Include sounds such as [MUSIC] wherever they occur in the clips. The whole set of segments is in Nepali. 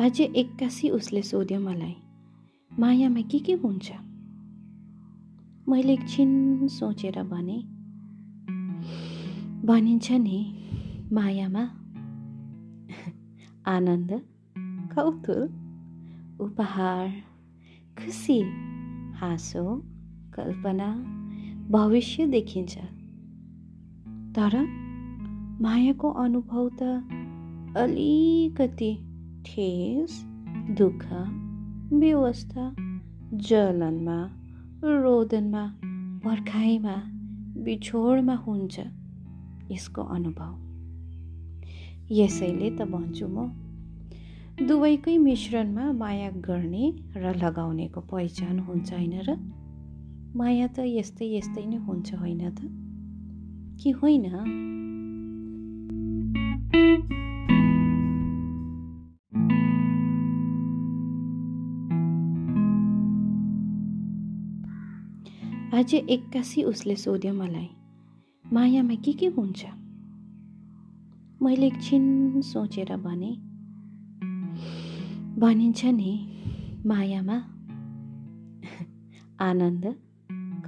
अझै एक्कासी उसले सोध्यो मलाई मायामा के के हुन्छ? मैले एकछिन सोचेर भने भनिन्छ नि मायामा [LAUGHS] आनन्द कौतुक उपहार खुसी हाँसो कल्पना भविष्य देखिन्छ। तर मायाको अनुभव त अलिकति ठेस दुःख व्यवस्था जलनमा रोदनमा पर्खाइमा बिछोडमा हुन्छ यसको अनुभव। यसैले त भन्छु म दुवैकै मिश्रणमा माया गर्ने र लगाउनेको पहिचान हुन्छ होइन र? माया त यस्तै यस्तै नै हुन्छ होइन त? कि होइन? अझै एक्कासी उसले सोध्यो मलाई मायामा के के हुन्छ? मैले एकछिन सोचेर भने भनिन्छ नि मायामा [LAUGHS] आनन्द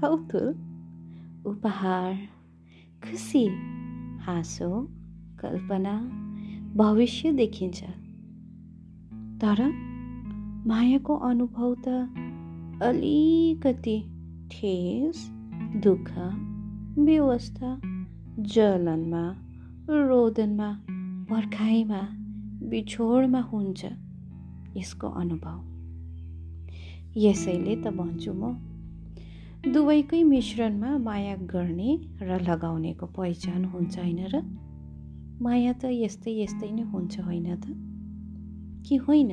कौतुक उपहार खुसी हाँसो कल्पना भविष्य देखिन्छ। तर मायाको अनुभव त अलिकति ठेस दुःख व्यवस्था जलनमा रोदनमा पर्खाइमा बिछोडमा हुन्छ यसको अनुभव। यसैले त भन्छु म दुवैकै मिश्रणमा माया गर्ने र लगाउनेको पहिचान हुन्छ होइन र? माया त यस्तै यस्तै नै हुन्छ होइन त? कि होइन?